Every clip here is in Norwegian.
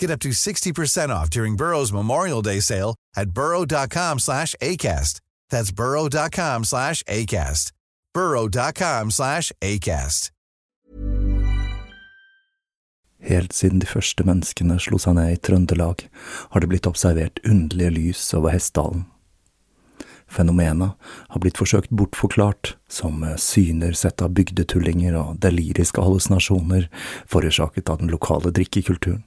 Get up to 60% off during Burrow's Memorial Day sale at burrow.com slash ACAST. That's burrow.com slash ACAST. burrow.com slash ACAST. Helt siden de første menneskene slo seg ned i Trøndelag, har det blitt observert underlige lys over Hessdalen. Fenomenet har blitt forsøkt bortforklart som syner sett av bygdetullinger og deliriske hallusinasjoner forårsaket av den lokale drikkekulturen.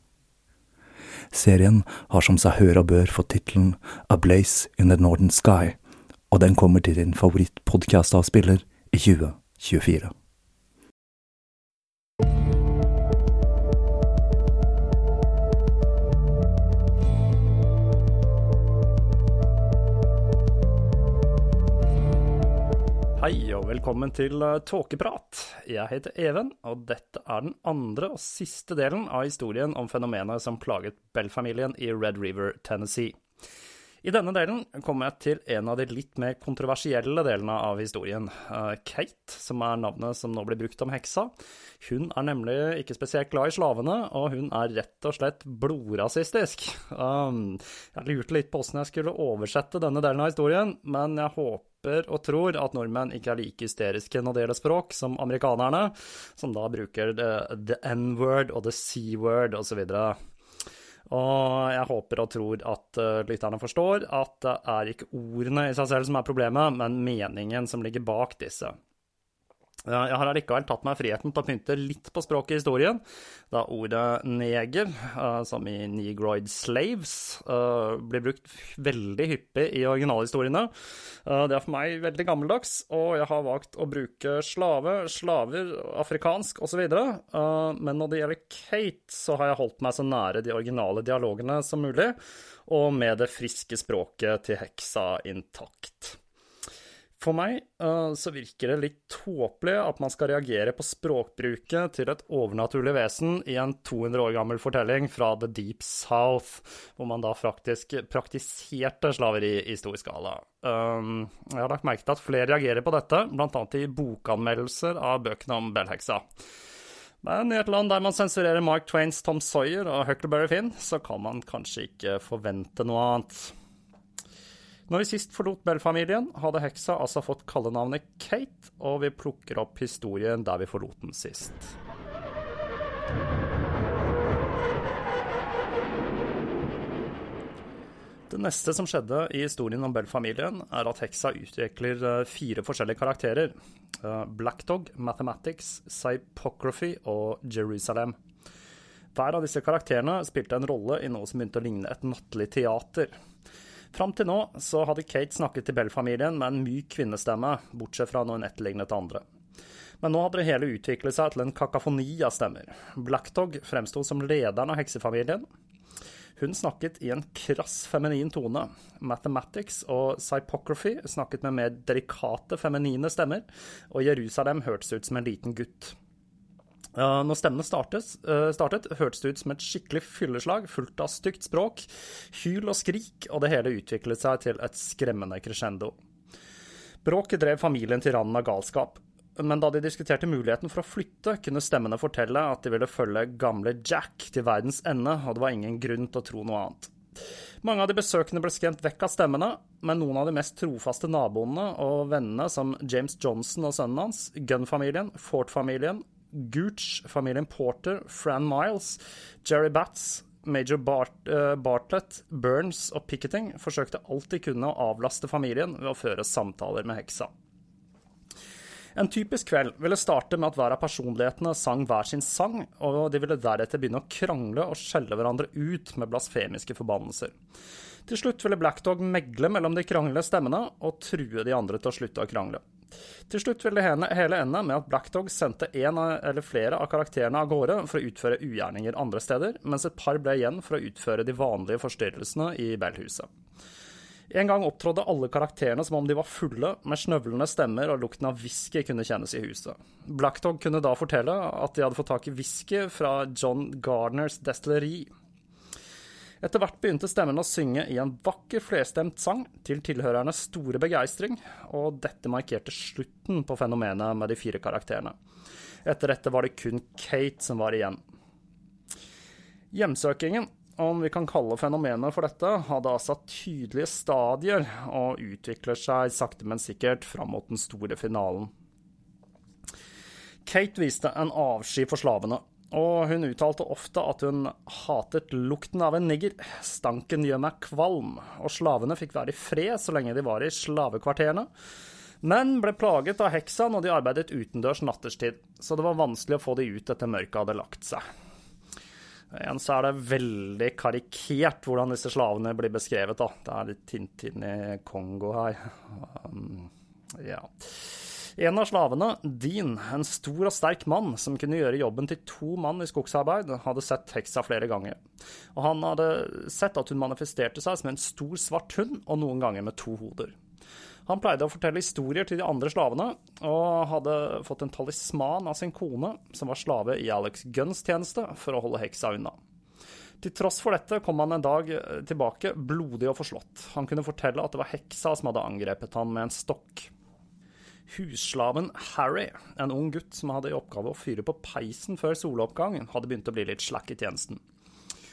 Serien har som seg hør og bør fått tittelen A Blaze in the Northern Sky, og den kommer til din favorittpodkastavspiller i 2024. Hei og velkommen til Tåkeprat. Jeg heter Even, og dette er den andre og siste delen av historien om fenomenet som plaget Bell-familien i Red River, Tennessee. I denne delen kommer jeg til en av de litt mer kontroversielle delene av historien. Kate, som er navnet som nå blir brukt om heksa, hun er nemlig ikke spesielt glad i slavene, og hun er rett og slett blodrasistisk. Um, jeg lurte litt på åssen jeg skulle oversette denne delen av historien, men jeg håper og tror at nordmenn ikke er like hysteriske når det gjelder språk, som amerikanerne, som da bruker the N-word og the C-word osv. Og jeg håper og tror at uh, lytterne forstår at det er ikke ordene i seg selv som er problemet, men meningen som ligger bak disse. Jeg har allikevel tatt meg friheten til å pynte litt på språket i historien, da ordet neger, som i negroid slaves, blir brukt veldig hyppig i originalhistoriene. Det er for meg veldig gammeldags, og jeg har valgt å bruke slave, slaver, afrikansk osv. Men når det gjelder Kate, så har jeg holdt meg så nære de originale dialogene som mulig, og med det friske språket til heksa intakt. For meg uh, så virker det litt tåpelig at man skal reagere på språkbruket til et overnaturlig vesen i en 200 år gammel fortelling fra The Deep South, hvor man da faktisk praktiserte slaveri i stor skala. Um, jeg har lagt merke til at flere reagerer på dette, bl.a. i bokanmeldelser av bøkene om Bell-heksa. Men i et land der man sensurerer Mark Twains Tom Sawyer og Huckleberry Finn, så kan man kanskje ikke forvente noe annet. Når vi sist forlot Bell-familien, hadde heksa altså fått kallenavnet Kate, og vi plukker opp historien der vi forlot den sist. Det neste som skjedde i historien om Bell-familien, er at heksa utvikler fire forskjellige karakterer. Black Dog, Mathematics, Psypography og Jerusalem. Hver av disse karakterene spilte en rolle i noe som begynte å ligne et nattlig teater. Fram til nå så hadde Kate snakket til Bell-familien med en myk kvinnestemme, bortsett fra når hun etterlignet andre. Men nå hadde det hele utviklet seg til en kakafoni av stemmer. Blackdog fremsto som lederen av heksefamilien. Hun snakket i en krass feminin tone. Mathematics og Psypocrophy snakket med mer delikate feminine stemmer, og Jerusalem hørtes ut som en liten gutt. Når stemmene startet, uh, startet, hørtes det ut som et skikkelig fylleslag fullt av stygt språk, hyl og skrik, og det hele utviklet seg til et skremmende crescendo. Bråket drev familien til randen av galskap, men da de diskuterte muligheten for å flytte, kunne stemmene fortelle at de ville følge gamle Jack til verdens ende, og det var ingen grunn til å tro noe annet. Mange av de besøkende ble skremt vekk av stemmene, men noen av de mest trofaste naboene og vennene, som James Johnson og sønnen hans, Gunn-familien, Fort-familien Gooch, familien Porter, Fran Miles, Jerry Batts, Major Bart, uh, Bartlett, Burns og Picketing forsøkte alt de kunne å avlaste familien ved å føre samtaler med heksa. En typisk kveld ville starte med at hver av personlighetene sang hver sin sang, og de ville deretter begynne å krangle og skjelle hverandre ut med blasfemiske forbannelser. Til slutt ville Black Dog megle mellom de kranglende stemmene og true de andre til å slutte å krangle. Til slutt vil det hele ende med at Blackdog sendte en eller flere av karakterene av gårde for å utføre ugjerninger andre steder, mens et par ble igjen for å utføre de vanlige forstyrrelsene i Bellhuset. En gang opptrådde alle karakterene som om de var fulle, med snøvlende stemmer og lukten av whisky kunne kjennes i huset. Blackdog kunne da fortelle at de hadde fått tak i whisky fra John Gardners destilleri, etter hvert begynte stemmen å synge i en vakker flerstemt sang, til tilhørernes store begeistring, og dette markerte slutten på fenomenet med de fire karakterene. Etter dette var det kun Kate som var igjen. Hjemsøkingen, om vi kan kalle fenomenet for dette, hadde altså tydelige stadier og utvikler seg sakte, men sikkert fram mot den store finalen. Kate viste en avsky for slavene, og hun uttalte ofte at hun hatet lukten av en nigger. Stanken gjør meg kvalm, og slavene fikk være i fred så lenge de var i slavekvarterene. Men ble plaget av heksa når de arbeidet utendørs natterstid, så det var vanskelig å få de ut etter mørket hadde lagt seg. Igjen så er det veldig karikert hvordan disse slavene blir beskrevet. da. Det er litt Tintin i Kongo her. Um, ja. En av slavene, Dean, en stor og sterk mann som kunne gjøre jobben til to mann i skogsarbeid, hadde sett heksa flere ganger. Og han hadde sett at hun manifesterte seg som en stor, svart hund, og noen ganger med to hoder. Han pleide å fortelle historier til de andre slavene, og hadde fått en talisman av sin kone, som var slave i Alex Gunns tjeneste, for å holde heksa unna. Til tross for dette kom han en dag tilbake blodig og forslått. Han kunne fortelle at det var heksa som hadde angrepet han med en stokk. Husslaven Harry, en ung gutt som hadde i oppgave å fyre på peisen før soloppgang, hadde begynt å bli litt slakk i tjenesten.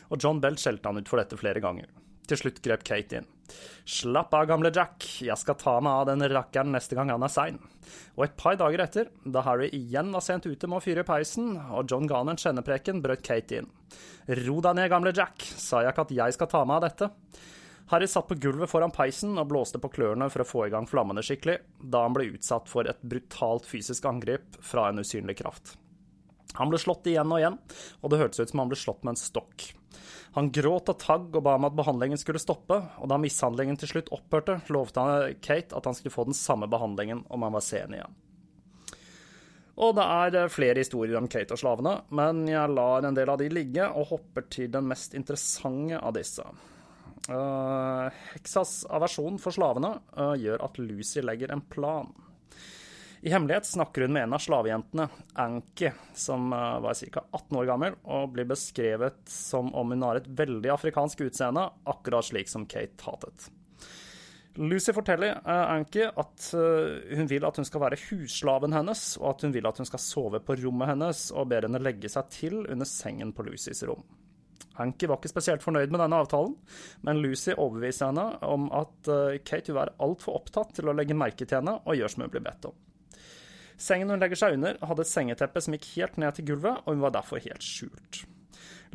Og John Bell skjelte han ut for dette flere ganger. Til slutt grep Kate inn. Slapp av, gamle Jack, jeg skal ta meg av den rakkeren neste gang han er sein. Og et par dager etter, da Harry igjen var sent ute med å fyre peisen, og John ga han en skjennepreken, brøt Kate inn. Ro deg ned, gamle Jack, sa jeg ikke at jeg skal ta meg av dette? Harry satt på gulvet foran peisen og blåste på klørne for å få i gang flammene skikkelig, da han ble utsatt for et brutalt fysisk angrep fra en usynlig kraft. Han ble slått igjen og igjen, og det hørtes ut som han ble slått med en stokk. Han gråt av tagg og ba om at behandlingen skulle stoppe, og da mishandlingen til slutt opphørte, lovte han Kate at han skulle få den samme behandlingen om han var seende igjen. Og det er flere historier om Kate og slavene, men jeg lar en del av de ligge og hopper til den mest interessante av disse. Uh, Heksas aversjon for slavene uh, gjør at Lucy legger en plan. I hemmelighet snakker hun med en av slavejentene, Anki, som uh, var ca. 18 år gammel, og blir beskrevet som om hun har et veldig afrikansk utseende, akkurat slik som Kate hatet. Lucy forteller Anki at hun vil at hun skal være husslaven hennes, og at hun vil at hun skal sove på rommet hennes, og ber henne legge seg til under sengen på Lucys rom. Hanky var ikke spesielt fornøyd med denne avtalen, men Lucy overbeviser henne om at eh, Kate vil være altfor opptatt til å legge merke til henne og gjør som hun blir bedt om. Sengen hun legger seg under, hadde et sengeteppe som gikk helt ned til gulvet, og hun var derfor helt skjult.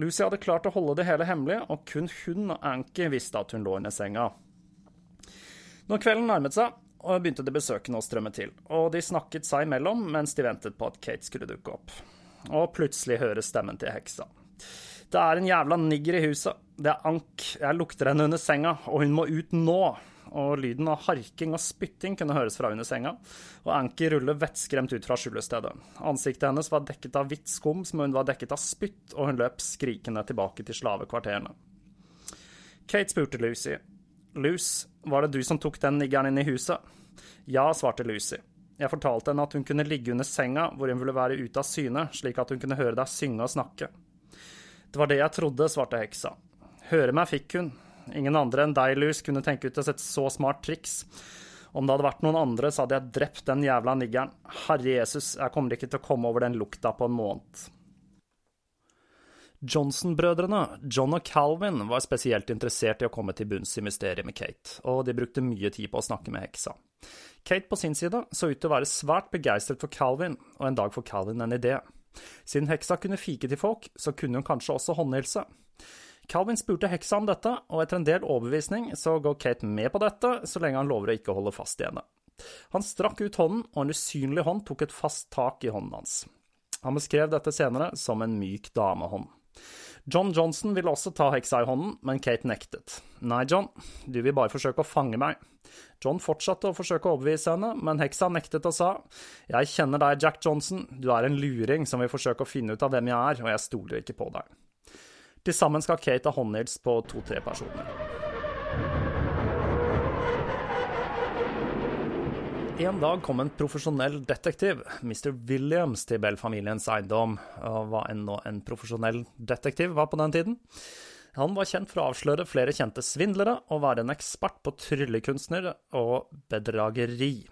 Lucy hadde klart å holde det hele hemmelig, og kun hun og Anki visste at hun lå under senga. Når kvelden nærmet seg, begynte de besøkende å strømme til, og de snakket seg imellom mens de ventet på at Kate skulle dukke opp. Og plutselig høres stemmen til heksa. Det er en jævla nigger i huset. Det er Ank. Jeg lukter henne under senga, og hun må ut nå. og lyden av harking og spytting kunne høres fra under senga, og Anki ruller vettskremt ut fra skjulestedet. Ansiktet hennes var dekket av hvitt skum som hun var dekket av spytt, og hun løp skrikende tilbake til slavekvarterene. Kate spurte Lucy. Luce, var det du som tok den niggeren inn i huset? Ja, svarte Lucy. Jeg fortalte henne at hun kunne ligge under senga hvor hun ville være ute av syne, slik at hun kunne høre deg synge og snakke. Det var det jeg trodde, svarte heksa. Høre meg fikk hun. Ingen andre enn deg, Lus, kunne tenke ut et så smart triks. Om det hadde vært noen andre, så hadde jeg drept den jævla niggeren. Herre Jesus, jeg kommer ikke til å komme over den lukta på en måned. Johnson-brødrene, John og Calvin, var spesielt interessert i å komme til bunns i mysteriet med Kate, og de brukte mye tid på å snakke med heksa. Kate på sin side så ut til å være svært begeistret for Calvin, og en dag får Calvin en idé. Siden heksa kunne fike til folk, så kunne hun kanskje også håndhilse. Calvin spurte heksa om dette, og etter en del overbevisning så går Kate med på dette, så lenge han lover å ikke holde fast i henne. Han strakk ut hånden, og en usynlig hånd tok et fast tak i hånden hans. Han beskrev dette senere som en myk damehånd. John Johnson ville også ta heksa i hånden, men Kate nektet. Nei, John, du vil bare forsøke å fange meg. John fortsatte å forsøke å overbevise henne, men heksa nektet og sa Jeg kjenner deg, Jack Johnson, du er en luring som vil forsøke å finne ut av hvem jeg er, og jeg stoler ikke på deg. Til sammen skal Kate ha håndhils på to-tre personer. En dag kom en profesjonell detektiv, Mr. Williams, til Bell-familiens eiendom. Og hva enn nå en profesjonell detektiv var på den tiden. Han var kjent for å avsløre flere kjente svindlere og være en ekspert på tryllekunstner og bedrageri.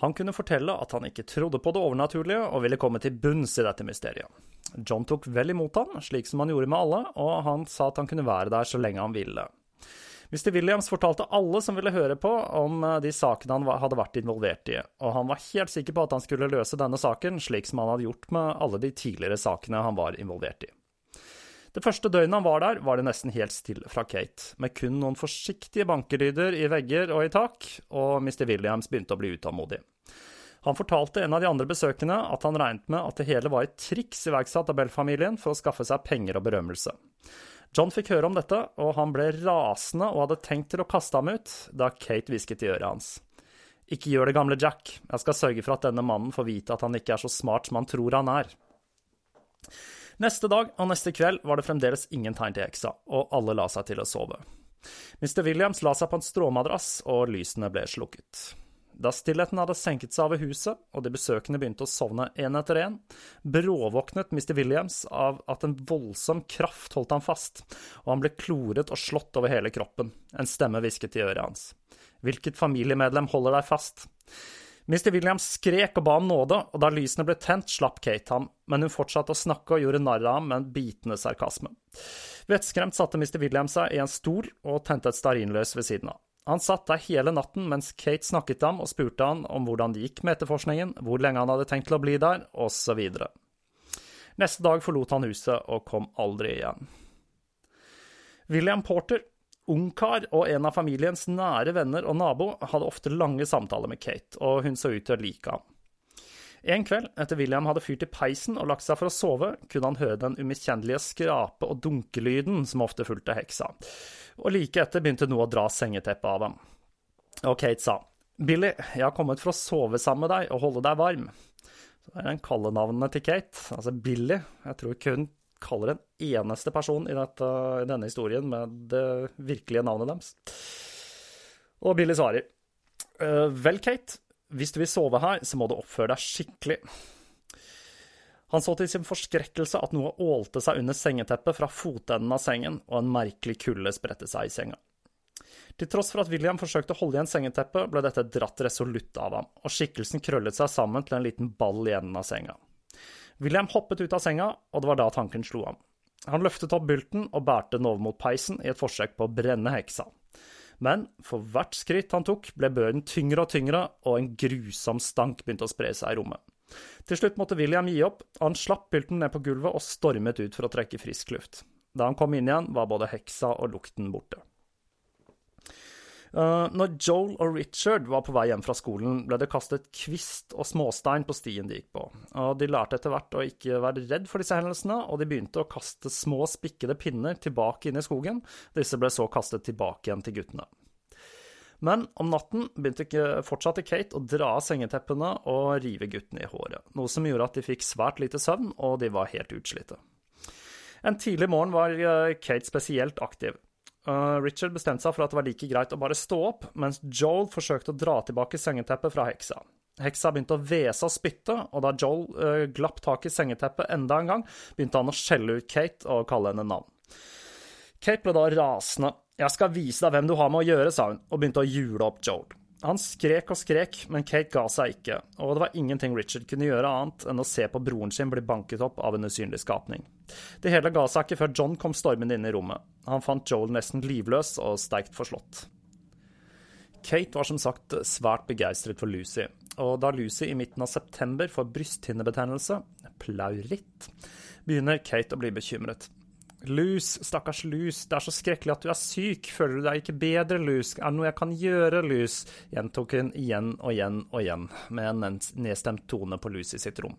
Han kunne fortelle at han ikke trodde på det overnaturlige og ville komme til bunns i dette mysteriet. John tok vel imot han, slik som han gjorde med alle, og han sa at han kunne være der så lenge han ville. Mr. Williams fortalte alle som ville høre på, om eh, de sakene han hadde vært involvert i, og han var helt sikker på at han skulle løse denne saken slik som han hadde gjort med alle de tidligere sakene han var involvert i. Det første døgnet han var der, var det nesten helt stille fra Kate, med kun noen forsiktige bankelyder i vegger og i tak, og Mr. Williams begynte å bli utålmodig. Han fortalte en av de andre besøkende at han regnet med at det hele var et triks iverksatt av Bell-familien for å skaffe seg penger og berømmelse. John fikk høre om dette, og han ble rasende og hadde tenkt til å kaste ham ut, da Kate hvisket i øret hans. Ikke gjør det, gamle Jack, jeg skal sørge for at denne mannen får vite at han ikke er så smart som han tror han er. Neste dag og neste kveld var det fremdeles ingen tegn til heksa, og alle la seg til å sove. Mr. Williams la seg på en stråmadrass, og lysene ble slukket. Da stillheten hadde senket seg over huset, og de besøkende begynte å sovne én etter én, bråvåknet Mr. Williams av at en voldsom kraft holdt ham fast, og han ble kloret og slått over hele kroppen. En stemme hvisket i øret hans. Hvilket familiemedlem holder deg fast? Mr. Williams skrek og ba om nåde, og da lysene ble tent, slapp Kate ham, men hun fortsatte å snakke og gjorde narr av ham med en bitende sarkasme. Vettskremt satte Mr. Williams seg i en stol og tente et stearinlys ved siden av. Han satt der hele natten mens Kate snakket ham og spurte han om hvordan det gikk med etterforskningen, hvor lenge han hadde tenkt til å bli der, osv. Neste dag forlot han huset og kom aldri igjen. William Porter ungkar og en av familiens nære venner og nabo hadde ofte lange samtaler med Kate, og hun så ut til å like ham. En kveld, etter William hadde fyrt i peisen og lagt seg for å sove, kunne han høre den umiskjennelige skrape- og dunkelyden som ofte fulgte heksa, og like etter begynte noe å dra sengeteppet av ham. Og Kate sa, Billy, jeg har kommet for å sove sammen med deg og holde deg varm. Så er den kallenavnet til Kate, altså Billy, jeg tror ikke hun kaller en eneste person i, dette, i denne historien med det virkelige navnet deres. Og Billy svarer. «Eh, vel, Kate, hvis du vil sove her, så må du oppføre deg skikkelig. Han så til sin forskrekkelse at noe ålte seg under sengeteppet fra fotenden av sengen, og en merkelig kulde spredte seg i senga. Til tross for at William forsøkte å holde igjen sengeteppet, ble dette dratt resolutt av ham, og skikkelsen krøllet seg sammen til en liten ball i enden av senga. William hoppet ut av senga, og det var da tanken slo ham. Han løftet opp bulten og bærte den over mot peisen i et forsøk på å brenne heksa. Men for hvert skritt han tok, ble børen tyngre og tyngre, og en grusom stank begynte å spre seg i rommet. Til slutt måtte William gi opp, og han slapp pylten ned på gulvet og stormet ut for å trekke frisk luft. Da han kom inn igjen, var både heksa og lukten borte. Uh, når Joel og Richard var på vei hjem fra skolen, ble det kastet kvist og småstein på stien de gikk på, og de lærte etter hvert å ikke være redd for disse hendelsene, og de begynte å kaste små spikkede pinner tilbake inn i skogen, disse ble så kastet tilbake igjen til guttene. Men om natten begynte fortsatte Kate å dra av sengeteppene og rive guttene i håret, noe som gjorde at de fikk svært lite søvn, og de var helt utslitte. En tidlig morgen var eh, Kate spesielt aktiv. Eh, Richard bestemte seg for at det var like greit å bare stå opp, mens Joel forsøkte å dra tilbake sengeteppet fra heksa. Heksa begynte å hvese og spytte, og da Joel uh, glapp tak i sengeteppet enda en gang, begynte han å skjelle ut Kate og kalle henne navn. Kate ble da rasende. 'Jeg skal vise deg hvem du har med å gjøre', sa hun, og begynte å jule opp Joel. Han skrek og skrek, men Kate ga seg ikke, og det var ingenting Richard kunne gjøre annet enn å se på broren sin bli banket opp av en usynlig skapning. Det hele ga seg ikke før John kom stormende inn i rommet. Han fant Joel nesten livløs og sterkt forslått. Kate var som sagt svært begeistret for Lucy, og da Lucy i midten av september får brysthinnebetennelse, plauritt, begynner Kate å bli bekymret. Lus, stakkars Lus, det er så skrekkelig at du er syk, føler du deg ikke bedre, Lus, er det noe jeg kan gjøre, Lus, gjentok hun igjen og igjen og igjen, med en nedstemt tone på Lucy sitt rom.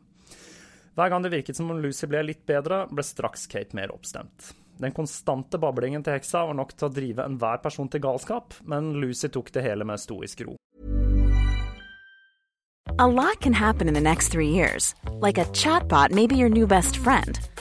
Hver gang det virket som om Lucy ble litt bedre, ble straks Kate mer oppstemt. Den konstante bablingen til heksa var nok til å drive enhver person til galskap, men Lucy tok det hele med stoisk ro. A lot can happen in the next three years. Like a chatbot may be your new best friend.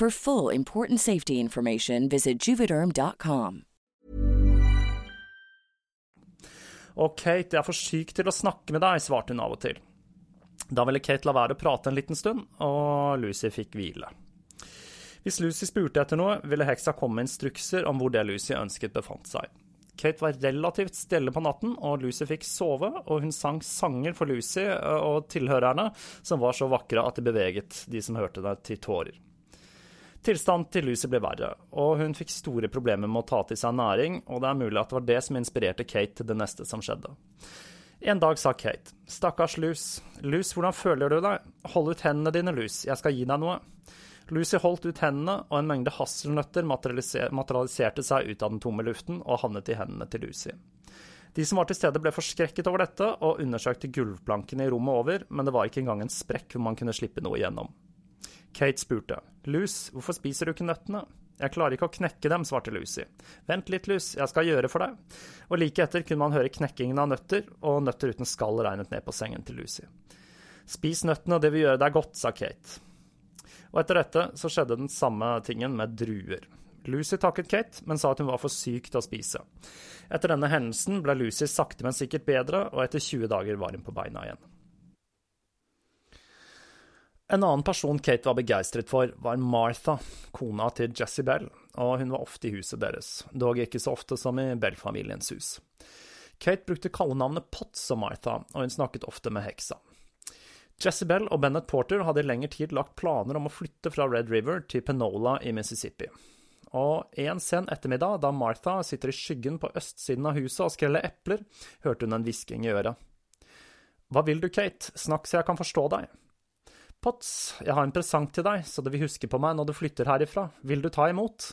For full important safety information, visit juvederm.com. Og Kate, jeg er for syk til å snakke med deg, svarte hun av og til. Da ville Kate la være å prate en liten stund, og Lucy fikk hvile. Hvis Lucy spurte etter noe, ville heksa komme med instrukser om hvor det Lucy ønsket befant seg. Kate var relativt stille på natten, og Lucy fikk sove, og hun sang sanger for Lucy og tilhørerne som var så vakre at de beveget de som hørte det, til tårer. Tilstanden til Lucy ble verre, og hun fikk store problemer med å ta til seg næring, og det er mulig at det var det som inspirerte Kate til det neste som skjedde. En dag sa Kate, stakkars Lus, Lus, hvordan føler du deg, hold ut hendene dine, Lus, jeg skal gi deg noe. Lucy holdt ut hendene, og en mengde hasselnøtter materialiserte seg ut av den tomme luften og havnet i hendene til Lucy. De som var til stede, ble forskrekket over dette og undersøkte gulvplankene i rommet over, men det var ikke engang en sprekk hvor man kunne slippe noe igjennom. Kate spurte. Lus, hvorfor spiser du ikke nøttene? Jeg klarer ikke å knekke dem, svarte Lucy. Vent litt, Lus, jeg skal gjøre for deg. Og like etter kunne man høre knekkingen av nøtter, og nøtter uten skall regnet ned på sengen til Lucy. Spis nøttene, det vil gjøre deg godt, sa Kate. Og etter dette så skjedde den samme tingen med druer. Lucy takket Kate, men sa at hun var for syk til å spise. Etter denne hendelsen ble Lucy sakte, men sikkert bedre, og etter 20 dager var hun på beina igjen. En annen person Kate var begeistret for, var Martha, kona til Jesse Bell, og hun var ofte i huset deres, dog ikke så ofte som i Bell-familiens hus. Kate brukte kallenavnet Potts og Martha, og hun snakket ofte med heksa. Jesse Bell og Bennett Porter hadde i lengre tid lagt planer om å flytte fra Red River til Penola i Mississippi. Og en sen ettermiddag, da Martha sitter i skyggen på østsiden av huset og skreller epler, hørte hun en hvisking i øret. Hva vil du, Kate, snakk så jeg kan forstå deg. Potts, jeg har en presang til deg, så du vil huske på meg når du flytter herifra. Vil du ta imot?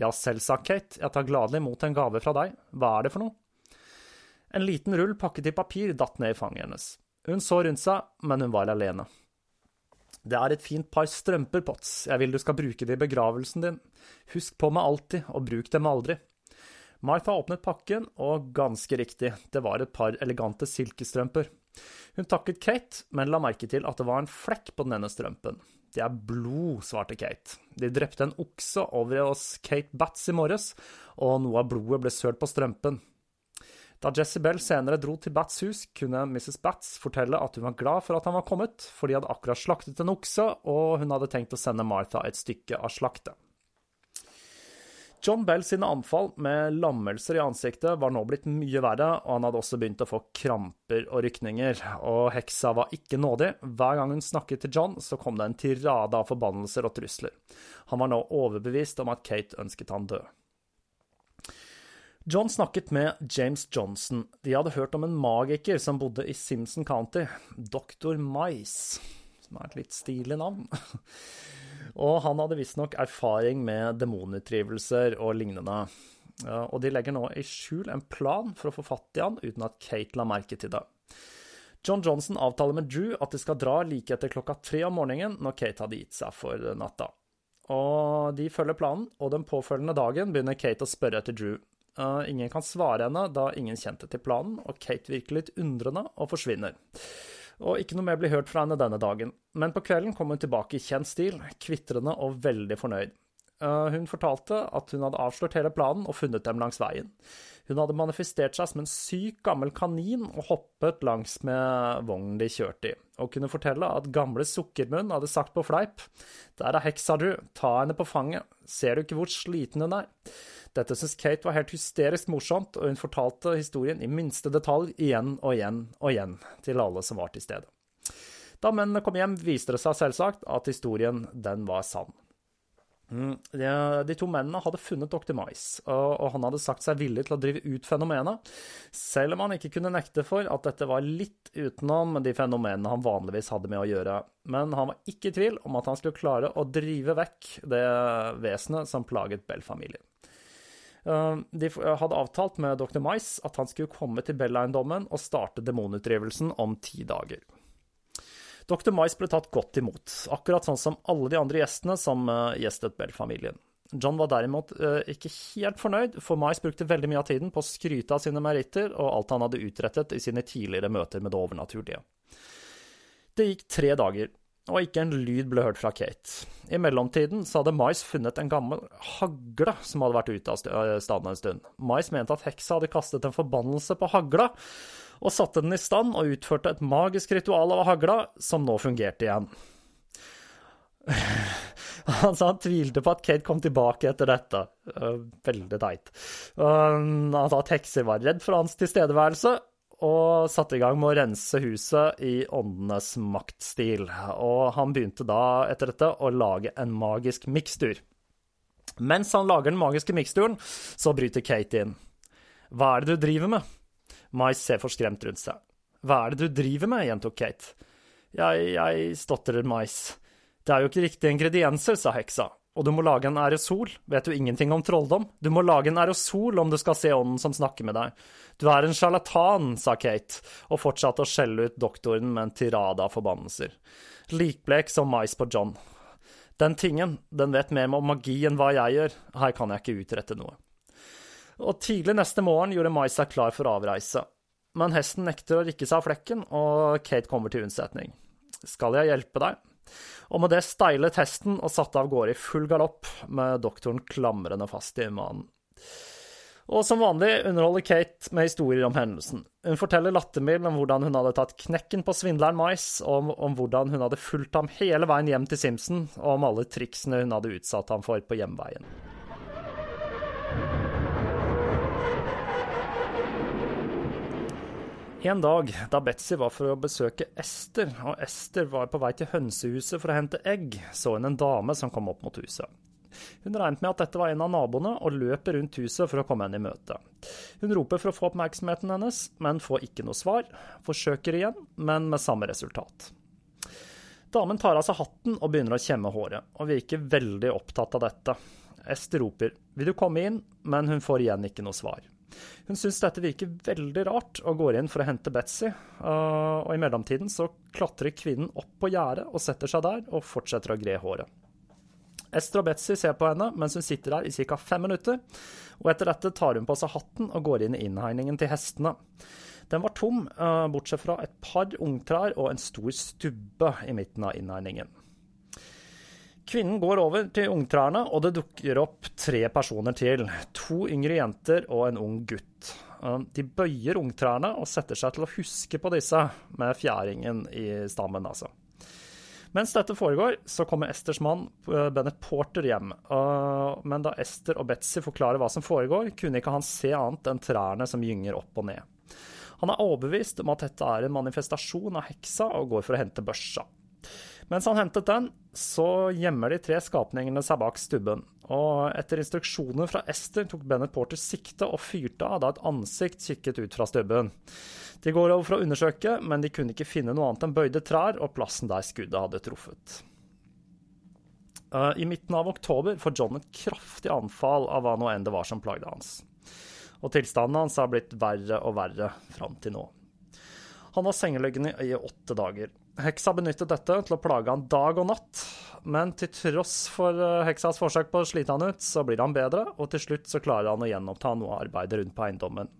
Ja, selvsagt, Kate, jeg tar gladelig imot en gave fra deg. Hva er det for noe? En liten rull pakket i papir datt ned i fanget hennes. Hun så rundt seg, men hun var alene. Det er et fint par strømper, Potts, jeg vil du skal bruke det i begravelsen din. Husk på meg alltid, og bruk dem aldri. Martha åpnet pakken, og ganske riktig, det var et par elegante silkestrømper. Hun takket Kate, men la merke til at det var en flekk på den ene strømpen. Det er blod, svarte Kate. De drepte en okse over hos Kate Batts i morges, og noe av blodet ble sølt på strømpen. Da Jezebel senere dro til Batts hus, kunne Mrs. Batts fortelle at hun var glad for at han var kommet, for de hadde akkurat slaktet en okse, og hun hadde tenkt å sende Martha et stykke av slaktet. John Bell sine anfall med lammelser i ansiktet var nå blitt mye verre, og han hadde også begynt å få kramper og rykninger, og heksa var ikke nådig. Hver gang hun snakket til John, så kom det en tirade av forbannelser og trusler. Han var nå overbevist om at Kate ønsket han død. John snakket med James Johnson. De hadde hørt om en magiker som bodde i Simpson County, Dr. Mice, som er et litt stilig navn. Og han hadde visstnok erfaring med demonutdrivelser og lignende. Og de legger nå i skjul en plan for å få fatt i han, uten at Kate la merke til det. John Johnson avtaler med Drew at de skal dra like etter klokka tre om morgenen, når Kate hadde gitt seg for natta. Og de følger planen, og den påfølgende dagen begynner Kate å spørre etter Drew. Ingen kan svare henne, da ingen kjente til planen, og Kate virker litt undrende og forsvinner. Og ikke noe mer blir hørt fra henne denne dagen, men på kvelden kom hun tilbake i kjent stil, kvitrende og veldig fornøyd. Uh, hun fortalte at hun hadde avslørt hele planen og funnet dem langs veien. Hun hadde manifestert seg som en syk, gammel kanin og hoppet langs med vognen de kjørte i, og kunne fortelle at gamle Sukkermunn hadde sagt på fleip, Der er heksa, du, ta henne på fanget, ser du ikke hvor sliten hun er? Dette syntes Kate var helt hysterisk morsomt, og hun fortalte historien i minste detalj igjen og igjen og igjen til alle som var til stede. Da mennene kom hjem, viste det seg selvsagt at historien, den var sann. Mm, de, to mennene hadde funnet Dr. Mais, og, han hadde sagt seg villig til å drive ut fenomenet, selv om han ikke kunne nekte for at dette var litt utenom de fenomenene han vanligvis hadde med å gjøre. Men han var ikke i tvil om at han skulle klare å drive vekk det vesenet som plaget Bell-familien. Eh, de hadde avtalt med dr. Mais at han skulle komme til Bell-eiendommen og starte demonutdrivelsen om ti dager. Dr. Mais ble tatt godt imot, akkurat sånn som alle de andre gjestene som eh, gjestet Bell-familien. John var derimot eh, ikke helt fornøyd, for Mais brukte veldig mye av tiden på å skryte av sine meritter og alt han hadde utrettet i sine tidligere møter med det overnaturlige. Det gikk tre dager, og ikke en lyd ble hørt fra Kate. I mellomtiden så hadde Mais funnet en gammel hagle som hadde vært ute av staden en stund. Mais mente at heksa hadde kastet en forbannelse på hagla, og satte den i stand og utførte et magisk ritual av hagla, som nå fungerte igjen. Han sa han tvilte på at Kate kom tilbake etter dette. Eh, veldig teit. Han sa at hekser var redd for hans tilstedeværelse, og satte i gang med å rense huset i åndenes maktstil. Og han begynte da, etter dette, å lage en magisk mikstur. Mens han lager den magiske miksturen, så bryter Kate inn. Hva er det du driver med? Mais ser forskremt rundt seg. Hva er det du driver med? gjentok Kate. Jeg, jeg stotrer Mais. Det er jo ikke riktige ingredienser, sa heksa. Og du må lage en aerosol. Vet du ingenting om trolldom? Du må lage en aerosol om du skal se ånden som snakker med deg. Du er en sjarlatan, sa Kate, og fortsatte å skjelle ut doktoren med en tirade av forbannelser. Likblek som mais på John. Den tingen, den vet mer om magi enn hva jeg gjør, her kan jeg ikke utrette noe. Og tidlig neste morgen gjorde Mai seg klar for avreise. Men hesten nekter å rikke seg av flekken, og Kate kommer til unnsetning. Skal jeg hjelpe deg? og med det steilet hesten og satte av gårde i full galopp, med doktoren klamrende fast i manen. Og som vanlig underholder Kate med historier om hendelsen. Hun forteller lattermild om hvordan hun hadde tatt knekken på svindleren Mais, om, om, hvordan hun hadde fulgt ham hele veien hjem til Simpson, og om alle triksene hun hadde utsatt ham for på hjemveien. En dag da Betzy var for å besøke Ester, og Ester var på vei til hønsehuset for å hente egg, så hun en dame som kom opp mot huset. Hun regnet med at dette var en av naboene, og løper rundt huset for å komme henne i møte. Hun roper for å få oppmerksomheten hennes, men får ikke noe svar. Forsøker igjen, men med samme resultat. Damen tar av seg hatten og begynner å kjemme håret, og virker veldig opptatt av dette. Ester roper 'vil du komme inn', men hun får igjen ikke noe svar. Hun syns dette virker veldig rart, og går inn for å hente Betzy. Uh, og i mellomtiden så klatrer kvinnen opp på gjerdet og setter seg der, og fortsetter å gre håret. Esther og Betzy ser på henne mens hun sitter der i ca. fem minutter, og etter dette tar hun på seg hatten og går inn i innhegningen til hestene. Den var tom, uh, bortsett fra et par ungtrær og en stor stubbe i midten av innhegningen. Kvinnen går over til ungtrærne, og det dukker opp tre personer til. To yngre jenter og en ung gutt. Uh, de bøyer ungtrærne og setter seg til å huske på disse, med fjæringen i stammen, altså. Mens dette foregår, så kommer Esters mann uh, Bennett Porter hjem. Men da Ester og Betzy forklarer hva som foregår, kunne ikke han se annet enn trærne som gynger opp og ned. Han er overbevist om at dette er en manifestasjon av heksa, og går for å hente børsa. Mens han hentet den, så gjemmer de tre skapningene seg bak stubben. Og etter instruksjoner fra Ester tok Bennett Porter sikte og fyrte av da et ansikt kikket ut fra stubben. De går over for å undersøke, men de kunne ikke finne noe annet enn bøyde trær og plassen der skuddet hadde truffet. Eh, I midten av oktober får John et kraftig anfall av hva nå enn det var som plagde hans og tilstanden hans har blitt verre og verre fram til nå. Han var sengeliggende i åtte dager. Heksa benyttet dette til å plage han dag og natt, men til tross for eh, heksas forsøk på å slite han ut, så blir han bedre, og til slutt så klarer han å gjenoppta noe arbeid rundt på eiendommen.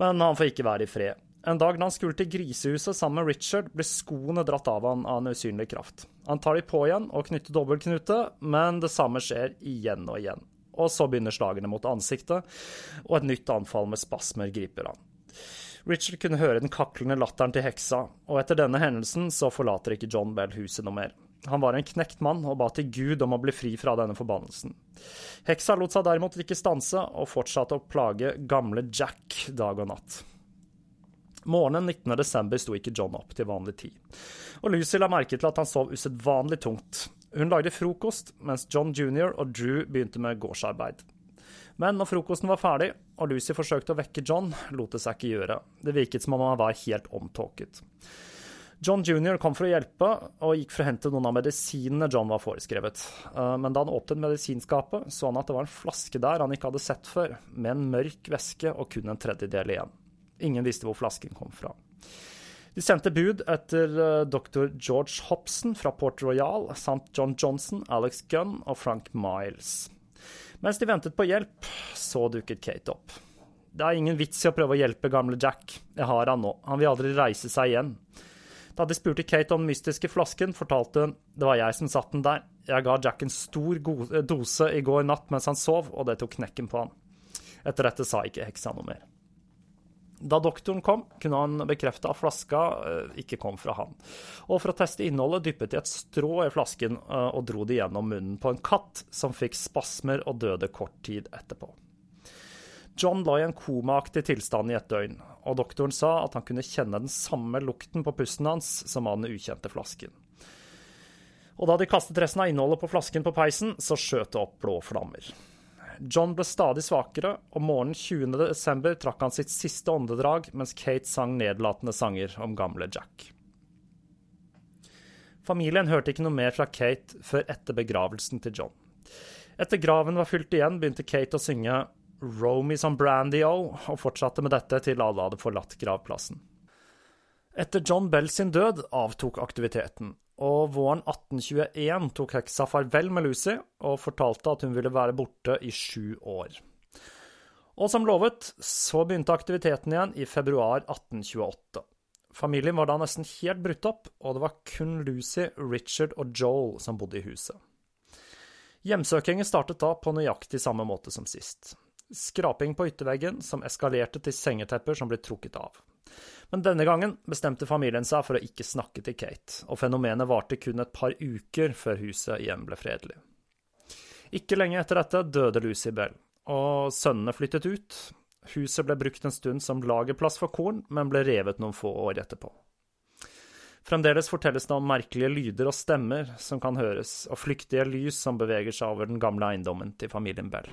Men han får ikke være i fred. En dag da han skulle til grisehuset sammen med Richard, blir skoene dratt av han av en usynlig kraft. Han tar de på igjen og knytter dobbeltknute, men det samme skjer igjen og igjen og så begynner slagene mot ansiktet, og et nytt anfall med spasmer griper han. Richard kunne høre den kaklende latteren til heksa, og etter denne hendelsen så forlater ikke John Bell huset noe mer. Han var en knekt mann og ba til Gud om å bli fri fra denne forbannelsen. Heksa lot seg derimot ikke stanse, og fortsatte å plage gamle Jack dag og natt. Morgenen 19. desember sto ikke John opp til vanlig tid, og Lucy la merke til at han sov usedvanlig tungt, hun lagde frokost, mens John jr. og Drew begynte med gårdsarbeid. Men når frokosten var ferdig, og Lucy forsøkte å vekke John, lot det seg ikke gjøre. Det virket som om han var helt omtåket. John jr. kom for å hjelpe, og gikk for å hente noen av medisinene John var foreskrevet. Eh, men da han åpnet medisinskapet, så han at det var en flaske der han ikke hadde sett før, med en mørk væske og kun en tredjedel igjen. Ingen visste hvor flasken kom fra. De sendte bud etter uh, dr. George Hobson fra Port Royal samt John Johnson, Alex Gunn og Frank Miles. Mens de ventet på hjelp, så dukket Kate opp. Det er ingen vits i å prøve å hjelpe gamle Jack. Jeg har han nå. Han vil aldri reise seg igjen. Da de spurte Kate om den mystiske flasken, fortalte hun det var jeg som satt den der. Jeg ga Jack en stor dose i går natt mens han sov, og det tok knekken på han. Etter dette sa ikke heksa noe mer. Da doktoren kom, kunne han bekrefte at flaska eh, ikke kom fra han. Og for å teste innholdet dyppet de et strå i flasken eh, og dro det gjennom munnen på en katt, som fikk spasmer og døde kort tid etterpå. John lå i en komaaktig tilstand i et døgn, og doktoren sa at han kunne kjenne den samme lukten på pusten hans som av den ukjente flasken. Og da de kastet resten av innholdet på flasken på peisen, så skjøt det opp blå flammer. John ble stadig svakere, og morgenen 20.12. trakk han sitt siste åndedrag mens Kate sang nedlatende sanger om gamle Jack. Familien hørte ikke noe mer fra Kate før etter begravelsen til John. Etter graven var fylt igjen, begynte Kate å synge Romy som Brandy-O, og fortsatte med dette til alle hadde forlatt gravplassen. Etter John Bell sin død avtok aktiviteten, og våren 1821 tok heksa farvel med Lucy og fortalte at hun ville være borte i sju år. Og som lovet, så begynte aktiviteten igjen i februar 1828. Familien var da nesten helt brutt opp, og det var kun Lucy, Richard og Joel som bodde i huset. Hjemsøkingen startet da på nøyaktig samme måte som sist. Skraping på ytterveggen som eskalerte til sengetepper som ble trukket av. Men denne gangen bestemte familien seg for å ikke snakke til Kate, og fenomenet varte kun et par uker før huset igjen ble fredelig. Ikke lenge etter dette døde Lucy Bell, og sønnene flyttet ut. Huset ble brukt en stund som lagerplass for korn, men ble revet noen få år etterpå. Fremdeles fortelles det om merkelige lyder og stemmer som kan høres, og flyktige lys som beveger seg over den gamle eiendommen til familien Bell.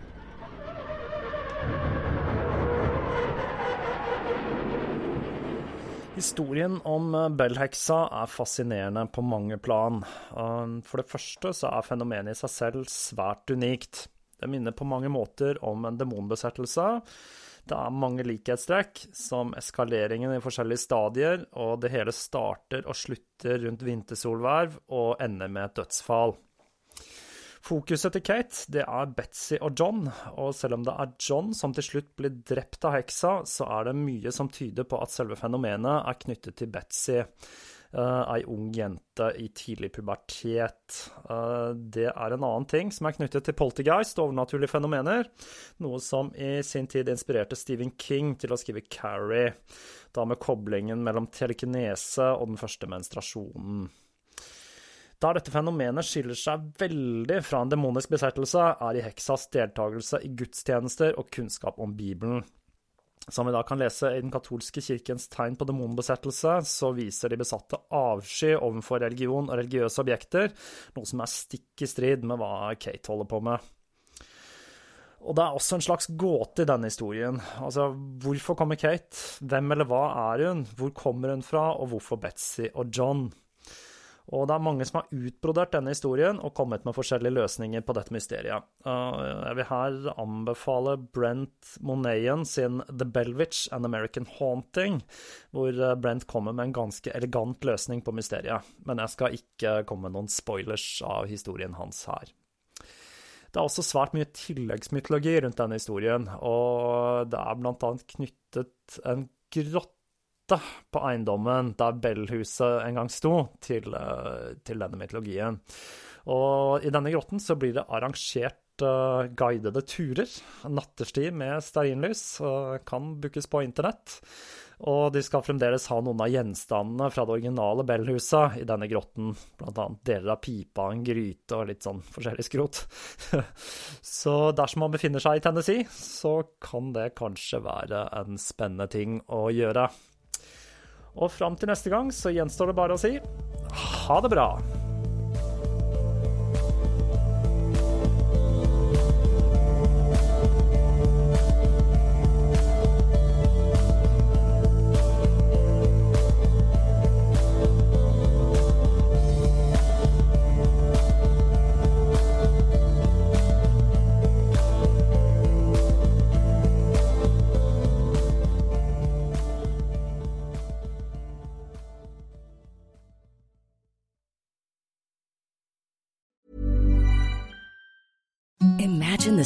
Historien om eh, Bell-heksa er fascinerende på mange plan. For det første så er fenomenet i seg selv svært unikt. Det minner på mange måter om en demonbesettelse. Det er mange likhetstrekk, som eskaleringen i forskjellige stadier, og det hele starter og slutter rundt vintersolverv og ender med et dødsfall. Fokuset til Kate det er Betzy og John, og selv om det er John som til slutt blir drept av heksa, så er det mye som tyder på at selve fenomenet er knyttet til Betzy. Uh, ei ung jente i tidlig pubertet. Uh, det er en annen ting som er knyttet til poltergeist og overnaturlige fenomener, noe som i sin tid inspirerte Stephen King til å skrive Carrie, da med koblingen mellom telekinese og den første menstruasjonen. Der dette fenomenet skiller seg veldig fra en demonisk besettelse, er i heksas deltakelse i gudstjenester og kunnskap om Bibelen. Som vi da kan lese i den katolske kirkens tegn på demonbesettelse, så viser de besatte avsky overfor religion og religiøse objekter, noe som er stikk i strid med hva Kate holder på med. Og det er også en slags gåte i denne historien. Altså, hvorfor kommer Kate? Hvem eller hva er hun? Hvor kommer hun fra? Og hvorfor Betzy og John? Og det er mange som har utbrodert denne historien og kommet med forskjellige løsninger på dette mysteriet. Jeg vil her anbefale Brent Monayen sin The Belwich An American Haunting, hvor eh, Brent kommer med en ganske elegant løsning på mysteriet. Men jeg skal ikke komme med noen spoilers av historien hans her. Det er også svært mye tilleggsmytologi rundt denne historien, og det er annet knyttet en grotte hytte på eiendommen der Bell-huset en gang sto, til, eh, til, denne mytologien. Og i denne grotten så blir det arrangert uh, guidede turer, nattestid med stearinlys, uh, kan bookes på internett. Og de skal fremdeles ha noen av gjenstandene fra det originale Bell-huset i denne grotten, blant annet deler av pipa, en gryte og litt sånn forskjellig skrot. så dersom man befinner seg i Tennessee, så kan det kanskje være en spennende ting å gjøre. Og fram til neste gang så gjenstår det bare å si ha det bra.